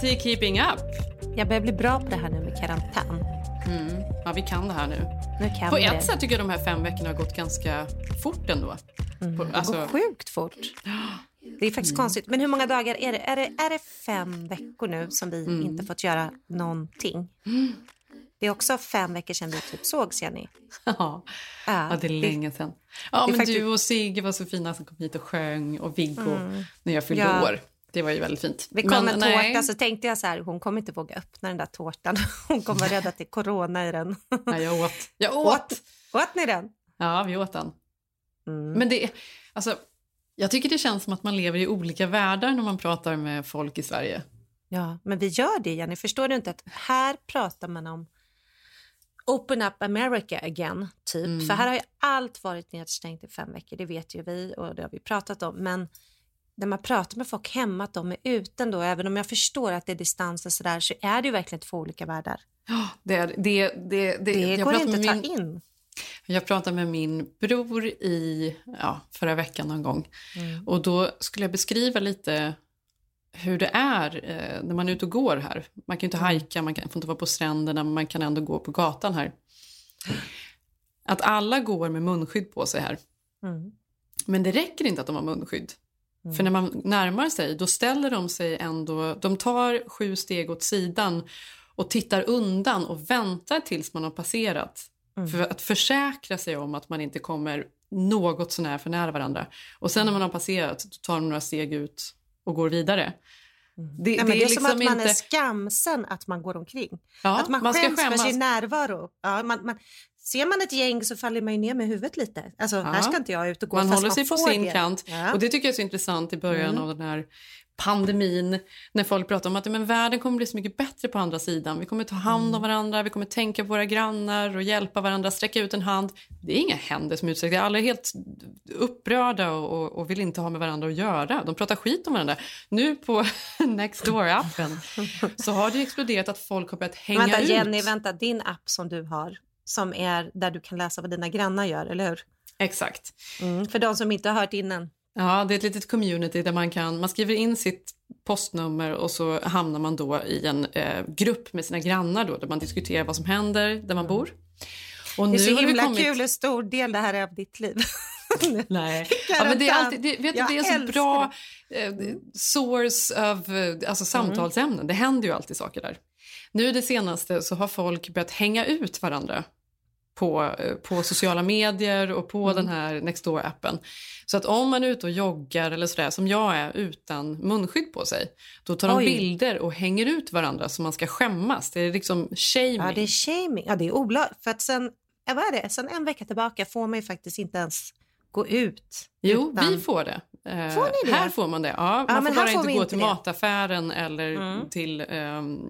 Till Keeping Up. Jag börjar bli bra på det här nu med karantän. Ja, vi kan det här nu. Nu På ett det. sätt tycker jag de här fem veckorna har gått ganska fort ändå. På, Det alltså, går sjukt fort. Det är faktiskt konstigt. Men hur många dagar är det? Är det, är det fem veckor nu som vi Mm. inte fått göra någonting? Det är också fem veckor sedan vi typ sågs, Jenny. ja, Ja, det är länge sedan. Ja, det men faktiskt- du och Sigge var så fina som kom hit och sjöng och Viggo när jag fyllde år. Det var ju väldigt fint. Vi kom Men en nej. tårta så tänkte jag så här, hon kommer inte våga öppna den där tårtan. Hon kommer vara rädd att det är corona i den. Nej, jag åt. Jag åt! Åt, åt ni den? Ja, vi åt den. Mm. Men det, alltså, jag tycker det känns som att man lever i olika världar när man pratar med folk i Sverige. Ja, men vi gör det, Jenny. Förstår du inte att här pratar man om Open up America again, typ. Mm. För här har ju allt varit nedstängt i fem veckor, det vet ju vi och det har vi pratat om. Men när man pratar med folk hemma att de är ute ändå, även om jag förstår att det är distans och sådär, så är det ju verkligen två olika världar. Det, är- det, det, det, Det jag går inte att ta min- in. Jag pratade med min bror i ja, förra veckan någon gång. Mm. Och då skulle jag beskriva lite hur det är eh, när man är ute och går här. Man kan inte hajka, man kan, får inte vara på stränderna, men man kan ändå gå på gatan här. Att alla går med munskydd på sig här. Mm. Men det räcker inte att de har munskydd. För när man närmar sig, då ställer de sig ändå... De tar sju steg åt sidan och tittar undan och väntar tills man har passerat. För att försäkra sig om att man inte kommer något sånär för nära varandra. Och sen när man har passerat, då tar de några steg ut och går vidare. Det, Ja, men det är som att man liksom inte... är skamsen att man går omkring. Ja, att man, man ska skäms för skämmas. sin närvaro. Ja, man, man, ser man ett gäng så faller man ju ner med huvudet lite. Alltså, här ska inte jag ut och gå Man håller sig på sin det. kant. Ja. Och det tycker jag är så intressant i början av den här pandemin. När folk pratar om att men världen kommer bli så mycket bättre på andra sidan. Vi kommer ta hand Mm. om varandra, vi kommer tänka på våra grannar och hjälpa varandra, sträcka ut en hand. Det är inga händer som utsträcks. Alla är helt upprörda och, och, vill inte ha med varandra att göra. De pratar skit om varandra. Nu på Nextdoor-appen så har det exploderat att folk har börjat hänga Vänta ut. Jenny, vänta, din app som du har som är där du kan läsa vad dina grannar gör, eller hur? Exakt. Mm. För de som inte har hört innan. Ja, det är ett litet community där man kan, man skriver in sitt postnummer och så hamnar man då i en eh, grupp med sina grannar då, där man diskuterar vad som händer där man bor. Och Mm. Det är så himla kommit- kul hur stor del det här är av ditt liv. Nej. Ja, men det är, alltid, det, vet du, det är så älskar bra eh, source of eh, alltså samtalsämnen. Det händer ju alltid saker där. Nu det senaste så har folk börjat hänga ut varandra på, eh, på sociala medier och på den här Nextdoor-appen. Så att om man är ute och joggar eller sådär som jag är utan munskydd på sig då tar de Oj. bilder och hänger ut varandra så man ska skämmas. Det är liksom shaming. Ja, det är shaming. Ja, det är olagligt. För att sen, vad är det? sen en vecka tillbaka får man ju faktiskt inte ens gå ut. Jo, utan- vi får det. Eh, Får? Här får man det. Ja, Ja, man får här bara inte gå inte till det. mataffären eller Mm. till ehm,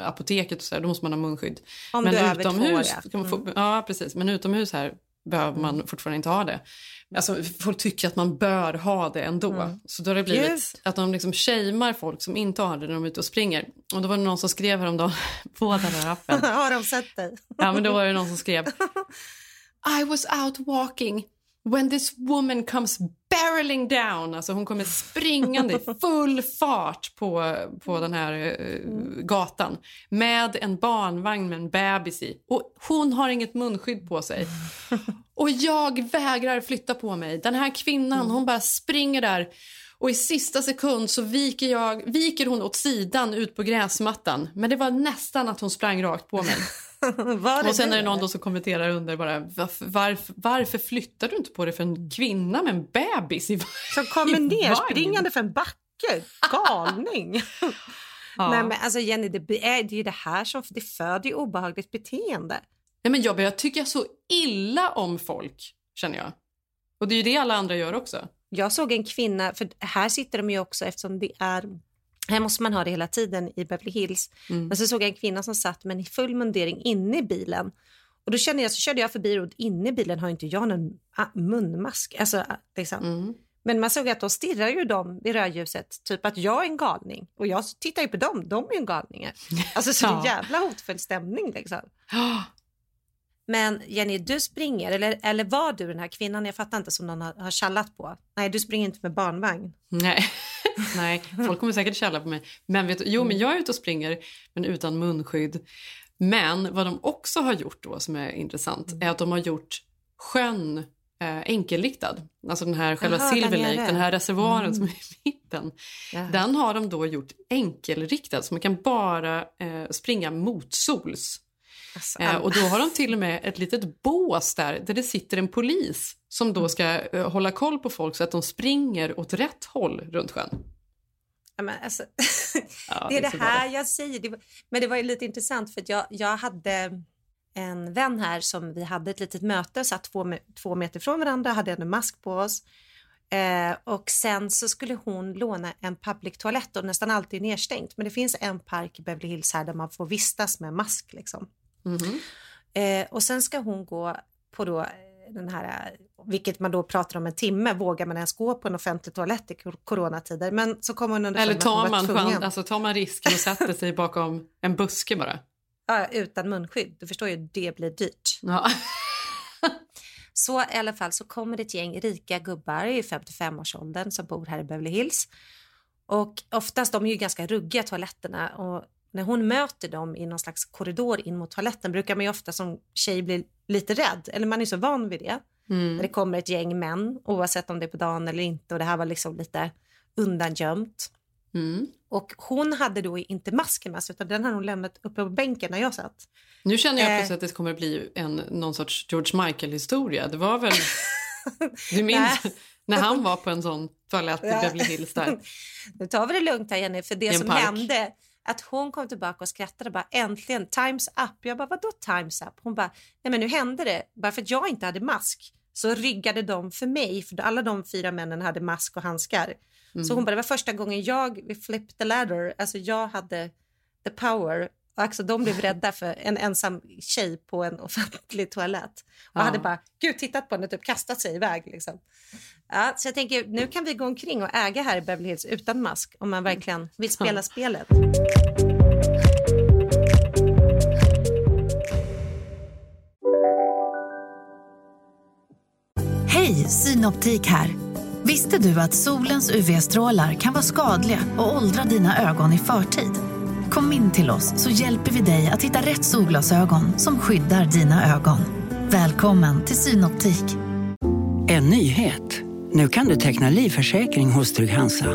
apoteket och så där. Då måste man ha munskydd. Om men du är över utomhus, två, ja. kan man få, ja, precis. Men utomhus här behöver man fortfarande inte ha det. Alltså, folk tycker att man bör ha det ändå. Så då har det blivit Gud. att de liksom shamear folk som inte har det när de är ute och springer. Och då var det någon som skrev häromdagen på den här appen. har de sett dig? Ja, men då var det någon som skrev I was out walking when this woman comes barreling down. Alltså hon kommer springande i full fart på, på den här eh, gatan med en barnvagn med en bebis i. Och hon har inget munskydd på sig. Och jag vägrar flytta på mig. Den här kvinnan hon bara springer där och i sista sekund så viker, jag, viker hon åt sidan ut på gräsmattan. Men det var nästan att hon sprang rakt på mig. Och sen är det någon då som kommenterar under bara varför, varför, varför flyttar du inte på dig för en kvinna med en bebis i Som kommer ner springande för en backe. Galning. Ja. Nej, men alltså Jenny, det är, det är ju det här som det föder obehagligt beteende. Nej, men jag börjar tycka så illa om folk, känner jag. Och det är ju det alla andra gör också. jag såg en kvinna, för här sitter de ju också eftersom det är här måste man ha det hela tiden i Beverly Hills. Mm. Men så såg jag en kvinna som satt med en full mundering inne i bilen. Och då kände jag, så körde jag förbi och inne i bilen har inte jag någon ah, munmask. Alltså, ah, liksom. Mm. Men man såg att då stirrar ju de vid rödljuset, typ att jag är en galning. Och jag tittar ju på dem, de är ju galningar. Alltså så Ja. jävla hotfull stämning liksom. Men Jenny, du springer, eller, eller var du den här kvinnan? Jag fattar inte som någon har, har på. Nej, du springer inte med barnvagn. Nej. Nej, folk kommer säkert källa på mig. Men vet jo, men jag är ute och springer, men utan munskydd. Men vad de också har gjort då som är intressant är att de har gjort sjön eh, enkelriktad. Alltså den här själva där Silver Lake, nere. den här reservoaren Mm. som är i mitten. Ja. Den har de då gjort enkelriktad så man kan bara eh, springa motsols. Alltså, Eh, och då har de till och med ett litet bås där, där det sitter en polis som då ska eh, hålla koll på folk så att de springer åt rätt håll runt sjön. ja, men alltså, Ja, det är det här jag säger. Det var, men det var ju lite intressant för att jag, jag hade en vän här som vi hade ett litet möte, satt två, två meter från varandra, hade en mask på oss. Eh, och sen så skulle hon låna en public toalett och nästan alltid nedstängt. Men det finns en park i Beverly Hills här där man får vistas med mask liksom. Mhm. Eh, och sen ska hon gå på då eh, den här, eh, vilket man då pratar om en timme, vågar man ens gå på en offentlig toalett i coronatider? Men så kommer hon underfund Eller tar man, chans, alltså, tar man risken och sätter sig bakom en buske bara? Ja, utan munskydd. Du förstår ju, det blir dyrt. Ja. Så i alla fall så kommer det ett gäng rika gubbar i 55-årsåldern som bor här i Beverly Hills. Och oftast, de är ju ganska ruggiga toaletterna och när hon möter dem i någon slags korridor in mot toaletten brukar man ju ofta som tjej bli lite rädd, eller man är så van vid det. Mm. När det kommer ett gäng män, oavsett om det är på dagen eller inte och det här var liksom lite undangömt. Mm. Och hon hade då inte masken med sig utan den hade hon lämnat uppe på bänken när jag satt. Nu känner jag Eh. att det kommer bli en, någon sorts George Michael-historia. Det var väl... Du minns när han var på en sån toalett i. Beverly Hills där? Nu tar vi det lugnt här Jenny, för det som park. hände att hon kom tillbaka och skrattade bara äntligen, times up. Jag bara vadå times up? Hon bara nej men nu hände det. Bara för att jag inte hade mask så ryggade de för mig, för alla de fyra männen hade mask och handskar. Mm. Så hon bara det var första gången jag flipped the ladder, alltså jag hade the power. Och alltså de blev rädda för en ensam tjej på en offentlig toalett. Och Ja. hade bara gud tittat på henne och typ kastat sig iväg. Liksom. Ja, så jag tänker nu kan vi gå omkring och äga här i Beverly Hills utan mask om man verkligen vill spela Ja. spelet. Hej, Synoptik här. Visste du att solens UV-strålar kan vara skadliga och åldra dina ögon i förtid? Kom in till oss så hjälper vi dig att hitta rätt solglasögon som skyddar dina ögon. Välkommen till Synoptik. En nyhet. Nu kan du teckna livförsäkring hos Trygg-Hansa.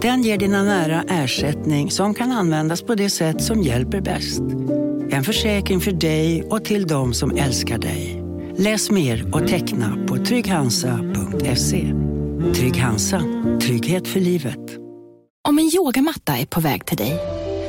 Den ger dina nära ersättning som kan användas på det sätt som hjälper bäst. En försäkring för dig och till de som älskar dig. Läs mer och teckna på trygghansa.se. Trygg Hansa. Trygghet för livet. Om en yogamatta är på väg till dig,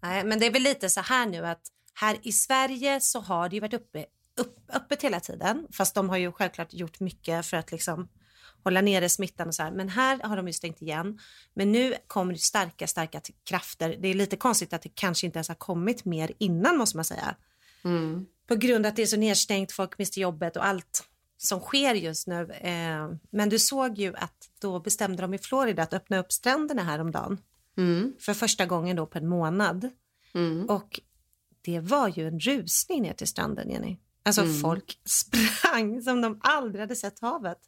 Nej, men det är väl lite så här nu att här i Sverige så har det ju varit uppe, upp, öppet hela tiden. Fast de har ju självklart gjort mycket för att liksom hålla nere smittan och så här. Men här har de ju stängt igen. Men nu kommer det starka, starka krafter. Det är lite konstigt att det kanske inte ens har kommit mer innan måste man säga. Mm. På grund av att det är så nedstängt, folk mister jobbet och allt som sker just nu. Eh, men du såg ju att då bestämde de i Florida att öppna upp stränderna häromdagen. Mm. För första gången då på en månad. Mm. Och det var ju en rusning ner till stranden, Jenny. Alltså Mm. folk sprang som de aldrig hade sett havet.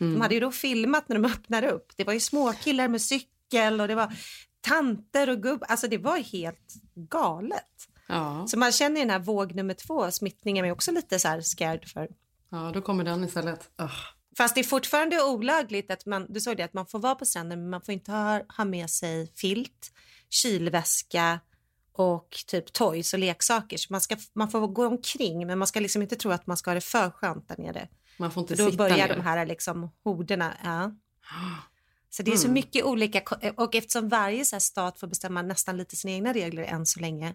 Mm. De hade ju då filmat när de öppnade upp. Det var ju småkillar med cykel och det var tanter och gubb. Alltså det var helt galet. Ja. Så man känner ju den här våg nummer två, smittningen, är också lite så scared för. ja, då kommer den istället. Ah. Fast det är fortfarande olagligt att man, du såg det, att man får vara på stranden men man får inte ha, ha med sig filt, kylväska och typ toys och leksaker. Så man, ska, man får gå omkring men man ska liksom inte tro att man ska ha det för skönt där nere. Man får inte då sitta börjar ner. de här liksom horderna. Ja. Så det är så Mm. mycket olika och eftersom varje så stat får bestämma nästan lite sina egna regler än så länge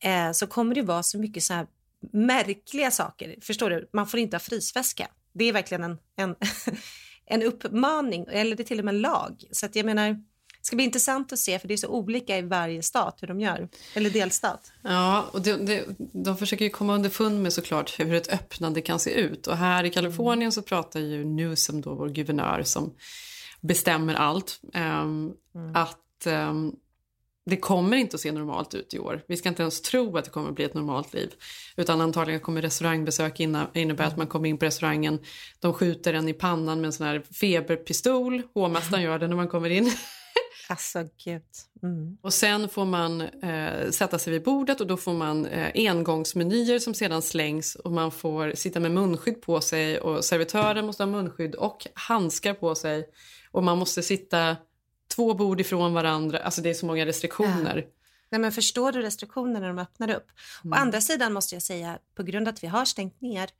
eh, så kommer det vara så mycket så här märkliga saker. Förstår du? Man får inte ha frysväska. Det är verkligen en, en, en uppmaning eller det är till och med en lag. Så att jag menar, det ska bli intressant att se för det är så olika i varje stat hur de gör. Eller delstat. Ja, och det, det, de försöker ju komma underfund med såklart hur ett öppnande kan se ut. Och här i Kalifornien så pratar ju Newsom, då, vår guvernör, som bestämmer allt, ehm, att ehm, det kommer inte att se normalt ut i år. Vi ska inte ens tro att det kommer att bli ett normalt liv. Utan antagligen kommer restaurangbesök inna, innebära att man kommer in på restaurangen, de skjuter en i pannan med en sån här feberpistol, hovmästaren gör det när man kommer in. Alltså gud. Mm. Och sen får man eh, sätta sig vid bordet och då får man eh, engångsmenyer som sedan slängs och man får sitta med munskydd på sig och servitören måste ha munskydd och handskar på sig och man måste sitta två bord ifrån varandra. Alltså det är så många restriktioner. Nej, men förstår du restriktionerna när de öppnar upp? Å andra sidan måste jag säga, på grund av att vi har stängt ner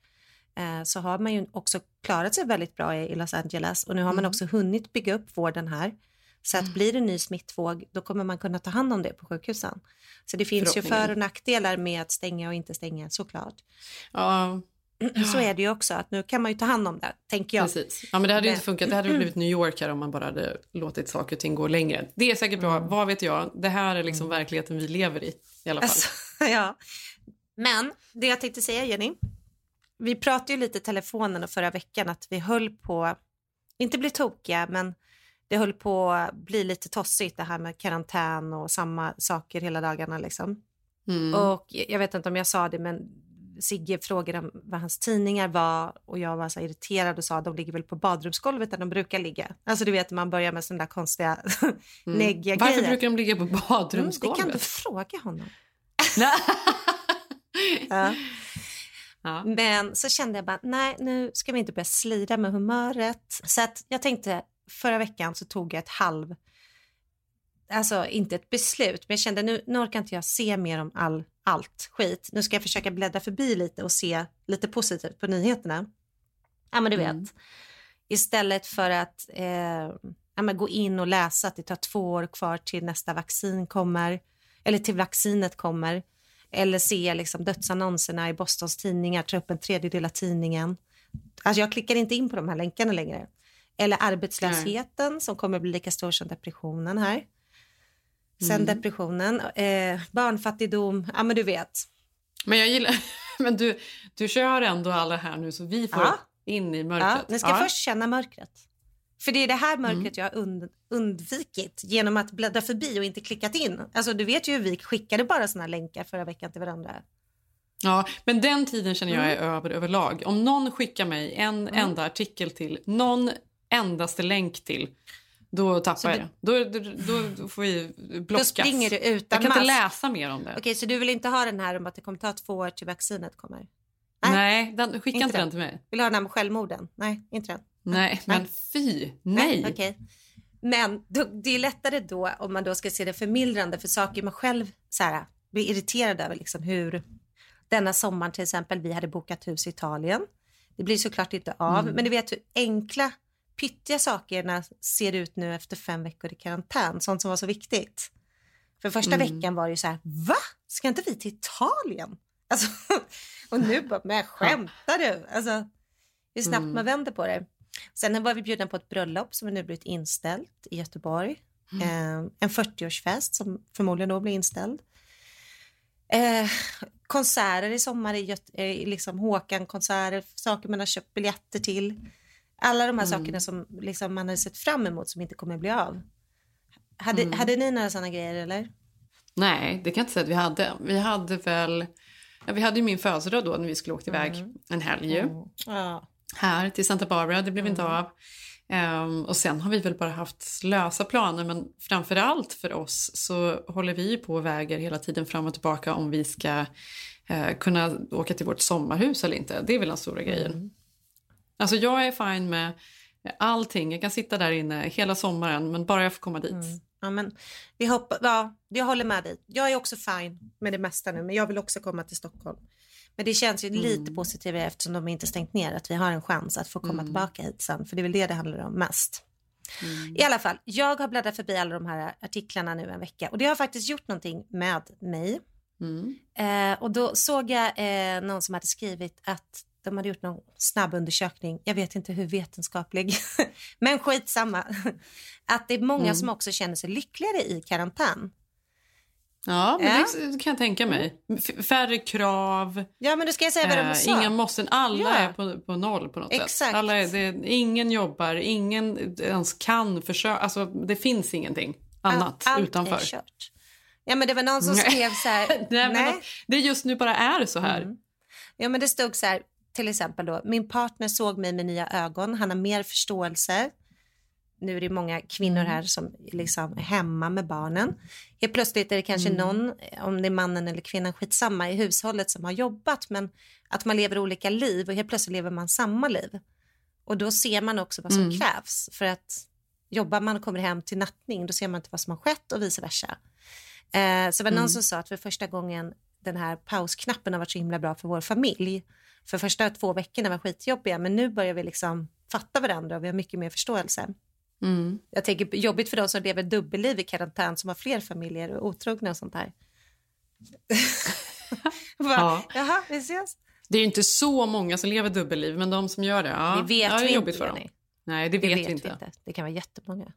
eh, så har man ju också klarat sig väldigt bra i, Los Angeles och nu har man också hunnit bygga upp vården här. Så att blir det en ny smittvåg då kommer man kunna ta hand om det på sjukhusen. Så det finns ju för och nackdelar med att stänga och inte stänga såklart. Ja, Så är det ju också att nu kan man ju ta hand om det, tänker jag. precis. Ja, men det hade ju Men- inte funkat. Det hade ju blivit New York här om man bara hade låtit saker och ting gå längre. Det är säkert bra, vad vet jag. Det här är liksom verkligheten vi lever i i alla fall. Alltså, ja. Men det jag tänkte säga Jenny, vi pratade ju lite i telefonen förra veckan att vi höll på, inte bli tokiga, men det höll på att bli lite tossigt det här med karantän och samma saker hela dagarna liksom. Mm. Och jag vet inte om jag sa det, men Sigge frågade om vad hans tidningar var och jag var så irriterad och sa de ligger väl på badrumsgolvet där de brukar ligga. Alltså du vet man börjar med sådana där konstiga neggiga Mm. Varför grejer. brukar de ligga på Mm, det badrumsgolvet? kan du fråga honom. Ja. ja. Men så kände jag bara, nej nu ska vi inte börja slira med humöret. Så att jag tänkte, förra veckan så tog jag ett halv, alltså inte ett beslut, men jag kände nu, nu orkar inte jag se mer om all, allt skit. Nu ska jag försöka bläddra förbi lite och se lite positivt på nyheterna. Ja men du vet, Mm. istället för att eh, ja, men gå in och läsa att det tar två år kvar till nästa vaccin kommer, eller till vaccinet kommer eller se liksom dödsannonserna i Bostons tidningar, ta upp en tredjedel av tidningen. Alltså jag klickar inte in på de här länkarna längre. Eller arbetslösheten som kommer bli lika stor som depressionen här. Sen depressionen, eh, barnfattigdom, ja men du vet. Men jag gillar... Men du, du kör ändå alla här nu så vi får Ja. in i Ja, mörkret. ni ska först känna mörkret. För det är det här mörkret jag har und- undvikit genom att bläddra förbi och inte klickat in. Alltså du vet ju hur vi skickade bara såna länkar förra veckan till varandra. Ja, men den tiden känner jag är Mm. över överlag. Om någon skickar mig en enda artikel till, någon endaste länk till, då tappar Så jag det-. Då, då, då, får vi blockas. Då springer du utan jag kan inte mask. läsa mer om det. Okej, så du vill inte ha den här om att det kommer ta två år till vaccinet kommer? Nej, den, skicka Inte inte den den. till mig. Vill du ha den här med självmorden? Nej, inte den. Nej, men fy, nej. Okej. Men då, det är lättare då om man då ska se det förmildrande för saker man själv så här, blir irriterad över. Liksom hur denna sommar till exempel, vi hade bokat hus i Italien. Det blir såklart inte av, Mm. men du vet hur enkla pyttiga sakerna ser ut nu efter fem veckor i karantän, sånt som var så viktigt. För första Mm. veckan var det ju så här, va? Ska inte vi till Italien? Alltså, och nu bara, men skämtar du? Alltså, hur snabbt Mm. man vänder på det. Sen var vi bjudna på ett bröllop som nu blivit inställt i Göteborg. Eh, en 40-årsfest som förmodligen då blir inställd. Eh, konserter i sommar i Göte- eh, liksom Håkan-konserter, saker man har köpt biljetter till. Alla de här sakerna som liksom man har sett fram emot som inte kommer bli av. Hade, hade ni några sådana grejer eller? Nej, det kan jag inte säga att vi hade. Vi hade väl... Ja, vi hade ju min födelsedag då när vi skulle åka iväg Mm. en helg ju. Ja. här till Santa Barbara. Det blev inte Mm. av. Ehm, och sen har vi väl bara haft lösa planer men framför allt för oss så håller vi ju på och väger hela tiden fram och tillbaka om vi ska eh, kunna åka till vårt sommarhus eller inte. Det är väl den stora grejen. Alltså jag är fine med allting. Jag kan sitta där inne hela sommaren men bara jag får komma dit. Mm. Ja, men vi ja, jag håller med dig. Jag är också fine med det mesta nu, men jag vill också komma till Stockholm. Men det känns ju Mm. lite positivare eftersom de inte stängt ner, att vi har en chans att få komma Mm. tillbaka hit sen, för det är väl det det handlar om mest. I alla fall, jag har bläddrat förbi alla de här artiklarna nu en vecka och det har faktiskt gjort någonting med mig. Mm. Eh, och då såg jag eh, någon som hade skrivit att de hade gjort någon snabb undersökning. Jag vet inte hur vetenskaplig, men skitsamma. Att det är många Mm. som också känner sig lyckligare i karantän. Ja, men Ja. det kan jag tänka mig. F- färre krav, Ja, men då ska jag säga vad de eh, sa. inga måsten. Alla Ja. är på, på noll på något Exakt. sätt. Alla är, det, ingen jobbar, ingen ens kan försöka. Alltså, det finns ingenting annat Allt- allt utanför. är kört. Ja, men det var någon som Nej. skrev så här. Nej, men att det just nu bara är så här. Mm. Ja, men det stod så här, till exempel då, min partner såg mig med nya ögon, han har mer förståelse. Nu är det många kvinnor Mm. här som liksom är hemma med barnen. Helt plötsligt är det kanske Mm. någon, om det är mannen eller kvinnan, skitsamma, i hushållet som har jobbat, men att man lever olika liv och helt plötsligt lever man samma liv. Och då ser man också vad som Mm. krävs för att jobbar man och kommer hem till nattning, då ser man inte vad som har skett och vice versa. Eh, så det var någon Mm. som sa att för första gången den här pausknappen har varit så himla bra för vår familj. För första två veckorna var skitjobbiga men nu börjar vi liksom fatta varandra och vi har mycket mer förståelse. Mm. Jag tänker jobbigt för de som lever dubbelliv i karantän som har fler familjer och otrogna och sånt där. Bara, Ja. Jaha, vi ses. Det är ju inte så många som lever dubbelliv, men de som gör det, ja, det vet ja, det är jobbigt inte. för dem. Nej, det Det vet, vi inte. Det kan vara jättemånga.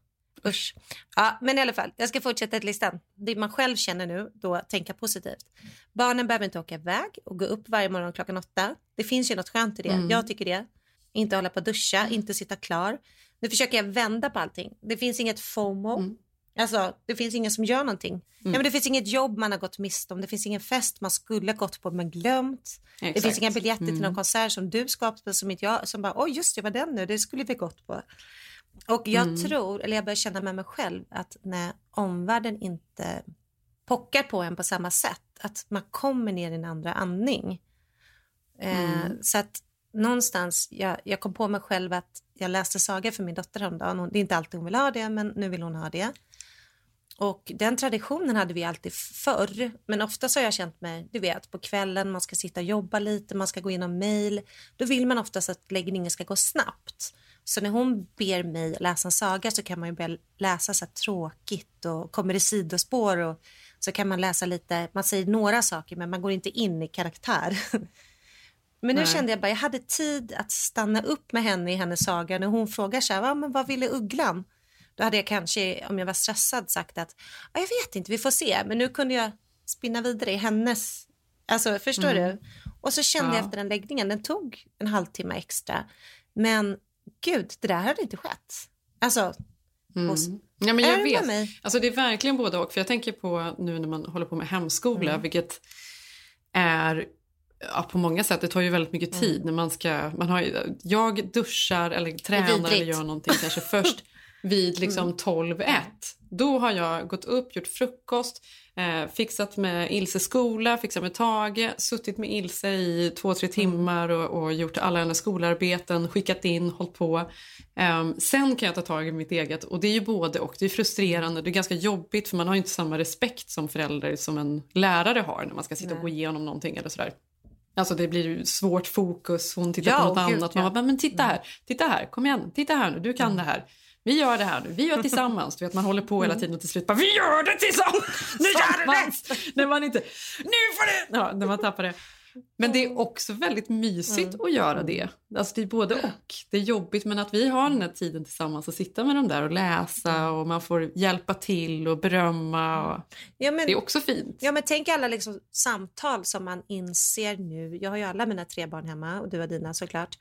Usch. Ja, men i alla fall, jag ska fortsätta listan. Det man själv känner nu, då tänka positivt. Barnen behöver inte åka iväg och gå upp varje morgon klockan åtta. Det finns ju något skönt i det. Mm. Jag tycker det. Inte hålla på att duscha, inte sitta klar. Nu försöker jag vända på allting. Det finns inget FOMO. Mm. Alltså, det finns ingen som gör någonting. Ja, men det finns inget jobb man har gått miste om. Det finns ingen fest man skulle gått på men glömt. Det Exakt. finns inga biljetter till Mm. någon konsert som du ska på som inte jag, som bara, oj just det var den nu, det skulle vi gått på. Och jag Mm. tror, eller jag börjar känna med mig själv, att när omvärlden inte pockar på en på samma sätt, att man kommer ner i en andra andning. Eh, Mm. så att någonstans, jag, jag kom på mig själv att jag läste saga för min dotter häromdagen. Hon- Det är inte alltid hon vill ha det, men nu vill hon ha det. Och den traditionen hade vi alltid förr, men ofta så har jag känt mig, du vet, på kvällen, man ska sitta och jobba lite, man ska gå igenom mail. Då vill man oftast att läggningen ska gå snabbt. Så när hon ber mig läsa en saga så kan man ju börja läsa så tråkigt och kommer det sidospår och så kan man läsa lite, man säger några saker men man går inte in i karaktär. Men nu Nej. kände jag bara, jag hade tid att stanna upp med henne i hennes saga när hon frågar så här, "Va, men vad ville ugglan? Då hade jag kanske, om jag var stressad, sagt att "Ja, jag vet inte, vi får se. Men nu kunde jag spinna vidare i hennes, alltså förstår du? Och så kände jag Mm. Ja. efter den läggningen, den tog en halvtimme extra. Men gud, det där hade inte skett. Alltså, Mm. hos- Ja, men jag vet. mig? Alltså, det är verkligen både och. För jag tänker på nu när man håller på med hemskola, Mm. vilket är ja, på många sätt, det tar ju väldigt mycket tid när man ska, man har, jag duschar eller tränar eller gör någonting kanske först vid liksom 12-1. Då har jag gått upp, gjort frukost, eh, fixat med Ilses skola, fixat med Tage, suttit med Ilse i två, tre timmar och, och gjort alla hennes skolarbeten, skickat in, hållit på. Ehm, sen kan jag ta tag i mitt eget och det är ju både och. Det är frustrerande, det är ganska jobbigt för man har inte samma respekt som förälder som en lärare har när man ska sitta och gå igenom någonting eller sådär. Alltså det blir svårt fokus, hon tittar Ja, på något gud, annat. ja. Man bara, men titta här, titta här, kom igen, titta här nu, du kan det här. Vi gör det här nu, vi gör tillsammans. Du vet, man håller på hela tiden och till slut bara, vi gör det tillsammans! Nu gör det! När man inte, nu får det! Ja, när man tappar det. Men det är också väldigt mysigt att göra det. Alltså det är både och. Det är jobbigt men att vi har den här tiden tillsammans och sitta med dem där och läsa och man får hjälpa till och berömma. Och... ja, men, Det är också fint. Ja, men tänk alla liksom samtal som man inser nu. Jag har ju alla mina tre barn hemma och du har dina såklart.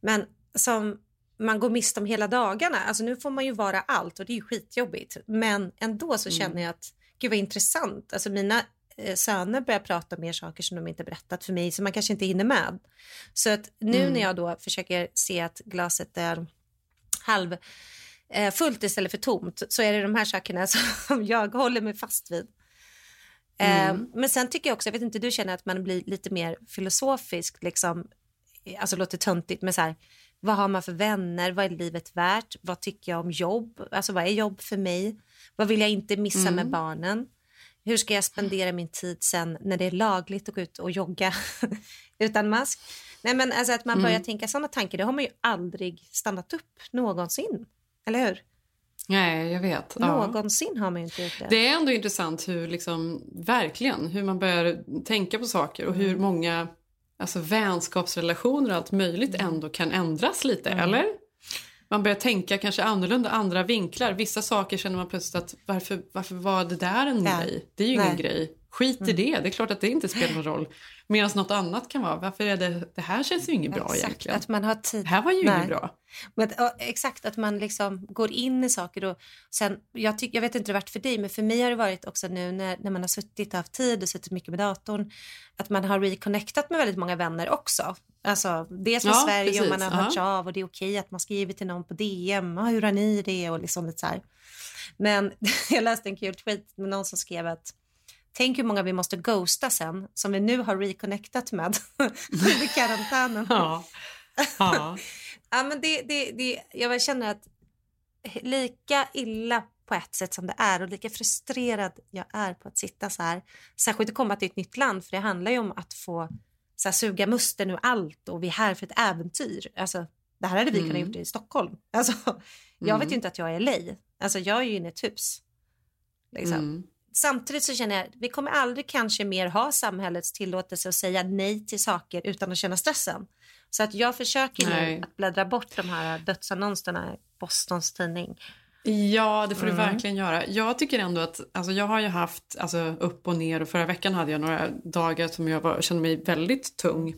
Men som man går miste om hela dagarna. Alltså nu får man ju vara allt och det är ju skitjobbigt. Men ändå så känner jag att gud vad intressant. Alltså mina eh, söner börjar prata om mer saker som de inte berättat för mig som man kanske inte hinner med. Så att nu Mm. när jag då försöker se att glaset är halv eh, fullt istället för tomt så är det de här sakerna som jag håller mig fast vid. Mm. Eh, men sen tycker jag också, jag vet inte, du känner att man blir lite mer filosofisk, liksom, alltså låter töntigt, men så här, Vad har man för vänner? Vad är livet värt? Vad tycker jag om jobb? Alltså vad är jobb för mig? Vad vill jag inte missa Mm. med barnen? Hur ska jag spendera min tid sen när det är lagligt att gå ut och jogga utan mask? Nej men alltså att man börjar Mm. tänka sådana tankar, det har man ju aldrig stannat upp någonsin. Eller hur? Nej, jag vet. Ja. Någonsin har man ju inte gjort det. Det är ändå intressant hur, liksom, verkligen, hur man börjar tänka på saker och hur många alltså, vänskapsrelationer och allt möjligt ändå kan ändras lite, eller? Man börjar tänka kanske annorlunda, andra vinklar. Vissa saker känner man plötsligt att varför, varför var det där en Ja. grej? Det är ju ingen Nej. grej. Skit i det, det är klart att det inte spelar någon roll. Medan något annat kan vara, varför är det, det här känns ju inget bra Exakt, egentligen. att man har tid. Det här var ju Nej. inget bra. Men, exakt, att man liksom går in i saker. Och sen, jag, tyck, jag vet inte hur det varit för dig, men för mig har det varit också nu när, när man har suttit och haft tid och suttit mycket med datorn, att man har reconnectat med väldigt många vänner också. Alltså, dels med Ja, Sverige och precis. man har Ja. hört av och det är okej att man skriver till någon på DM, ah, hur har ni det och liksom lite så här. Men jag läste en kul tweet med någon som skrev att Tänk hur många vi måste ghosta sen som vi nu har reconnectat med under karantänen. Ja. Ja. Ja, men det, det, det, jag känner att lika illa på ett sätt som det är och lika frustrerad jag är på att sitta så här, särskilt att komma till ett nytt land för det handlar ju om att få så här, suga musten ur allt och vi är här för ett äventyr. Alltså, det här hade vi kunnat Mm. gjort i Stockholm. Alltså, jag vet Mm. ju inte att jag är LA. Alltså, jag är ju inne i ett hus. Liksom. Mm. Samtidigt så känner jag att vi kommer aldrig kanske mer ha samhällets tillåtelse att säga nej till saker utan att känna stressen. Så att jag försöker nu att bläddra bort de här dödsannonserna i Bostons tidning. Ja, det får Mm. du verkligen göra. Jag tycker ändå att, alltså jag har ju haft alltså, upp och ner och förra veckan hade jag några dagar som jag var, kände mig väldigt tung.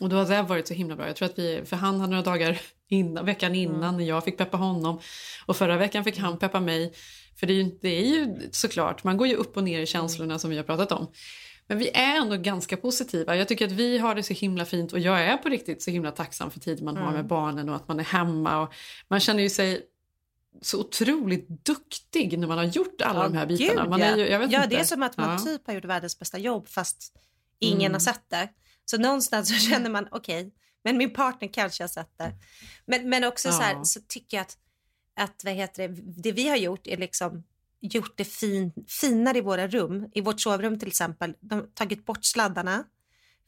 Och då har det varit så himla bra. Jag tror att vi, för han hade några dagar innan, veckan innan när jag fick peppa honom. Och förra veckan fick han peppa mig. För det är, ju, det är ju såklart, man går ju upp och ner i känslorna som vi har pratat om. Men vi är ändå ganska positiva. Jag tycker att vi har det så himla fint och jag är på riktigt så himla tacksam för tid man har med barnen och att man är hemma. Och man känner ju sig så otroligt duktig när man har gjort alla de här bitarna. Man ja. är ju, jag vet ja, inte. det är som att man Ja. typ har gjort världens bästa jobb fast ingen Mm. har sett det. Så någonstans så känner man okej, men min partner kanske har sett det. Men, men också så här Ja. så tycker jag att, att vad heter det, det vi har gjort är liksom gjort det fin, finare i våra rum. I vårt sovrum till exempel, de tagit bort sladdarna,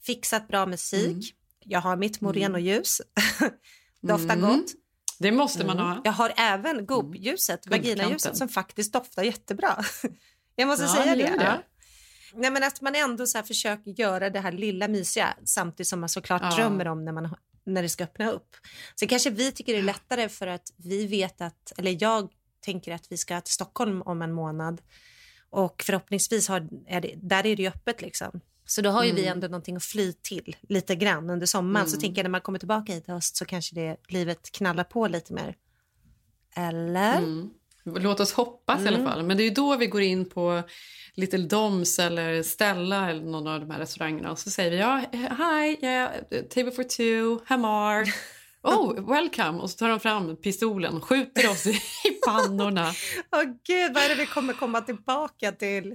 fixat bra musik. Mm. Jag har mitt moreno-ljus, doftar Mm. gott. Det måste man ha. Jag har även gobbljuset, Mm. vaginaljuset som faktiskt doftar jättebra. Jag måste Ja, säga det det. Nej, men att man ändå så försöker göra det här lilla mysiga samtidigt som man såklart Ja. drömmer om när, man, när det ska öppna upp. Så kanske vi tycker det är lättare för att vi vet att, eller jag tänker att vi ska till Stockholm om en månad och förhoppningsvis har, är det, där är det ju öppet liksom. Så då har ju vi Mm. ändå någonting att fly till lite grann under sommaren. Så Mm. tänker jag när man kommer tillbaka hit i höst så kanske det livet knallar på lite mer. Eller? Mm. Låt oss hoppas i alla fall. Men det är ju då vi går in på Little Doms eller Stella eller någon av de här restaurangerna och så säger vi ja, hi, yeah, table for two, Hamar. Oh, welcome! Och så tar de fram pistolen, skjuter oss i pannorna. Åh gud, vad är det vi kommer komma tillbaka till?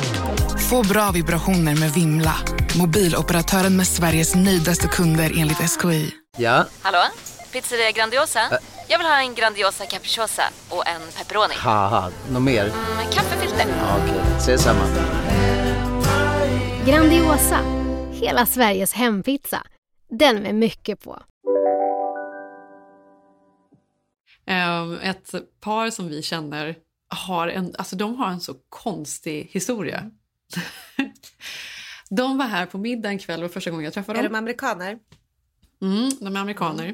Få bra vibrationer med Vimla. Mobiloperatören med Sveriges nöjdaste kunder enligt SKI. Ja, Hallå? Pizzeria Grandiosa? Jag vill ha en Grandiosa capriciosa och en pepperoni. något mer? Med kaffefilter. Ja, Okej, ses samma. Grandiosa, hela Sveriges hempizza. Den med mycket på. Ehm, Ett par som vi känner har en, alltså de har en så konstig historia. De var här på middag en kväll, var första gången jag träffade Är dem. de amerikaner? Mm, de är amerikaner.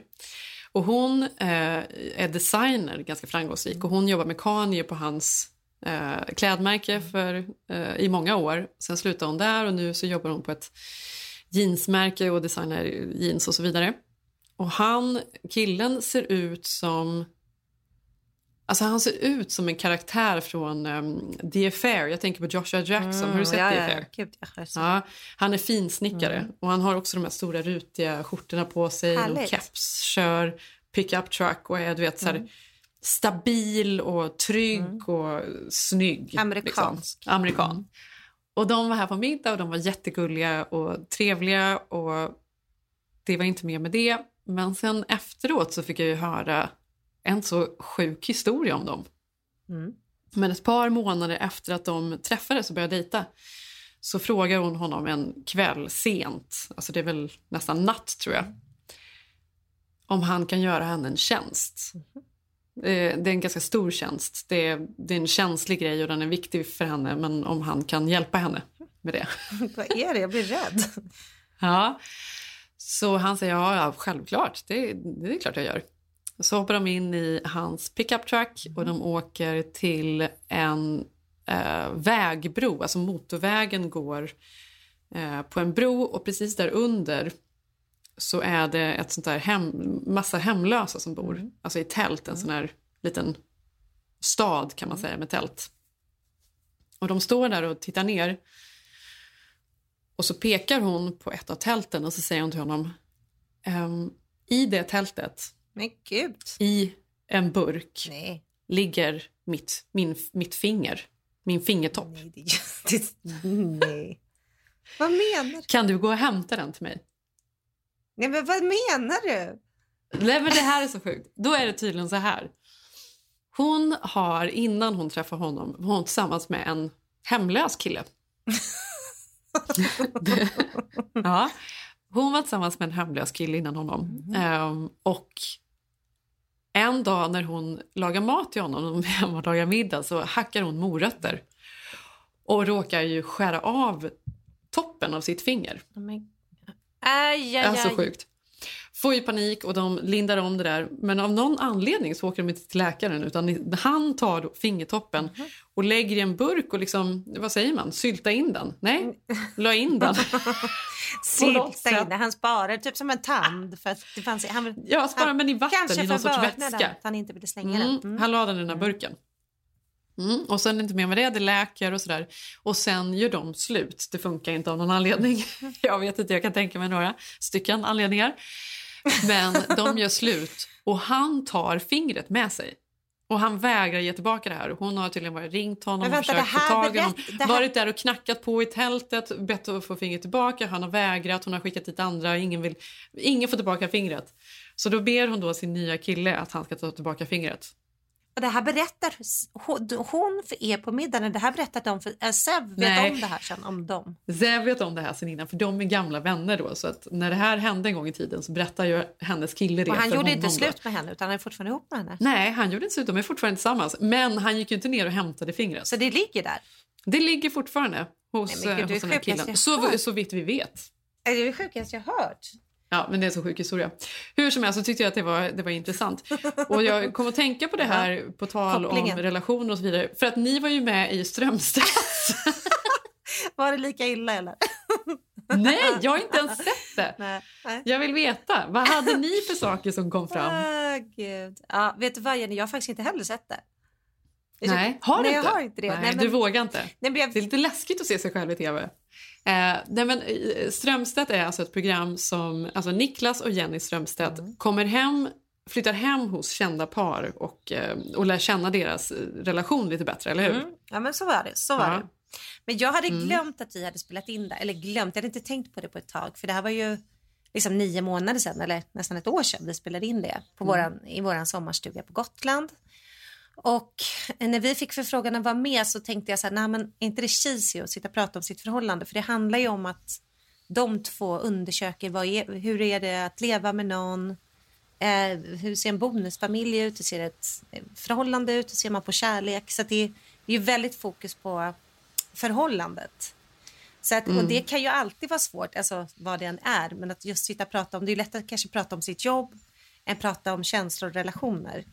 Och hon eh, är designer, ganska framgångsrik. Och hon jobbar med Kanye på hans eh, klädmärke för, eh, i många år. Sen slutade hon där och nu så jobbar hon på ett jeansmärke och designar jeans och så vidare. Och han, killen ser ut som Alltså han ser ut som en karaktär från um, The Affair. Jag tänker på Joshua Jackson. Mm, har du sett ja, The Affair? ja. Gud, ja, han är finsnickare Mm. och han har också de här stora rutiga skjortorna på sig. Och keps, kör pickup truck och är du vet, så här, Mm. stabil och trygg och snygg. Amerikansk. Liksom. Amerikan. Och de var här på middag och de var jättegulliga och trevliga och det var inte mer med det. Men sen efteråt så fick jag ju höra en så sjuk historia om dem. Mm. Men ett par månader efter att de träffades och började dejta så frågar hon honom en kväll sent, alltså det är väl nästan natt tror jag, om han kan göra henne en tjänst. Eh, Det är en ganska stor tjänst. Det är, det är en känslig grej och den är viktig för henne men om han kan hjälpa henne med det. Vad är det? Jag blir rädd. Ja. Så han säger ja, ja självklart, det, det är klart jag gör. Så hoppar de in i hans pickup truck och de åker till en eh, vägbro, alltså motorvägen går eh, på en bro och precis där under så är det ett sånt där hem, massa hemlösa som bor, alltså i tält, en sån här liten stad kan man säga med tält. Och de står där och tittar ner. Och så pekar hon på ett av tälten och så säger hon till honom ehm, i det tältet, Men gud. i en burk, Nej. ligger mitt, min, mitt finger, min fingertopp. Nej, det, det, nej. Vad menar du? Kan du gå och hämta den till mig? Nej, men vad menar du? Nej men det här är så sjukt. Då är det tydligen så här. Hon har innan hon träffar honom var hon tillsammans med en hemlös kille. Det- ja. Hon var tillsammans med en hemlös kille innan honom. Ehm, och en dag när hon lagar mat till honom, de är hemma och lagar middag, så hackar hon morötter. Och råkar ju skära av toppen av sitt finger. Men, aj, aj, Alltså aj. sjukt. Får ju panik och de lindar om det där. Men av någon anledning så åker de inte till läkaren utan han tar fingertoppen Mhm. och lägger i en burk och liksom, vad säger man, sylta in den? Nej, la in den. Sylta in det. Han sparar typ som en tand. För att det fanns, han, Ja, sparar men i vatten i någon sorts vätska. Att han inte ville slänga Mm, den. Mm. Han la den i den här burken. Mm, och sen inte mer med det, det läker och sådär. Och sen gör de slut. Det funkar inte av någon anledning. Jag vet inte, jag kan tänka mig några stycken anledningar. Men de gör slut och han tar fingret med sig. Och han vägrar ge tillbaka det här. Hon har tydligen varit ringt honom Men och vänta, försökt få tag i honom. här- Varit där och knackat på i tältet, bett att få fingret tillbaka. Han har vägrat, hon har skickat dit andra. Ingen, vill, ingen får tillbaka fingret. Så då ber hon då sin nya kille att han ska ta tillbaka fingret. Och det här berättar hon, för er på middagen. Det här berättar de för äh, Sev vet Nej. om det här sen om dem. Zev vet om det här sen innan, för de är gamla vänner då. Så att när det här hände en gång i tiden så berättar ju hennes kille det Och han gjorde inte slut med henne utan han är fortfarande ihop med henne. Nej, han gjorde inte slut. De är fortfarande tillsammans. Men han gick ju inte ner och hämtade fingret. Så det ligger där? Det ligger fortfarande hos, Nej, gud, eh, hos den här killen. Så, så vitt vi vet. Är det sjukaste jag hört? Ja, men det är en så sjuk historia. Hur som helst så tyckte jag att det var, det var intressant. Och jag kom att tänka på det här på tal om Kopplingen. relationer och så vidare. För att ni var ju med i Strömstad. Var det lika illa eller? Nej, jag har inte ens sett det. Nej. Nej. Jag vill veta. Vad hade ni för saker som kom fram? Ah, gud. Ja, vet du vad Jenny, jag har faktiskt inte heller sett det. Nej, har du nej, inte? har inte. Nej, Nej, du men- vågar inte. Nej, jag, Det är lite läskigt att se sig själv i tv. Eh, nej men, eh, Strömstedt är alltså ett program som alltså Niklas och Jenny Strömstedt Mm. kommer hem, flyttar hem hos kända par och, eh, och lär känna deras eh, relation lite bättre, eller hur? Mm. Ja, men så var det. Så var Ja. det. Men jag hade Mm. glömt att vi hade spelat in det. Eller glömt, jag hade inte tänkt på det på ett tag. För det här var ju liksom nio månader sedan, eller nästan ett år sedan vi spelade in det på Mm. våran, i våran sommarstuga på Gotland. Och när vi fick förfrågan att vara med så tänkte jag så här, nej men är inte det cheesy att sitta och prata om sitt förhållande? För det handlar ju om att de två undersöker vad är, hur är det att leva med någon? Eh, hur ser en bonusfamilj ut? Hur ser ett eh, förhållande ut? Hur ser man på kärlek? Så det, det är ju väldigt fokus på förhållandet. Så att, Och Mm. det kan ju alltid vara svårt, alltså vad det än är. Men att just sitta och prata om, det är lättare att kanske prata om sitt jobb än prata om känslor och relationer.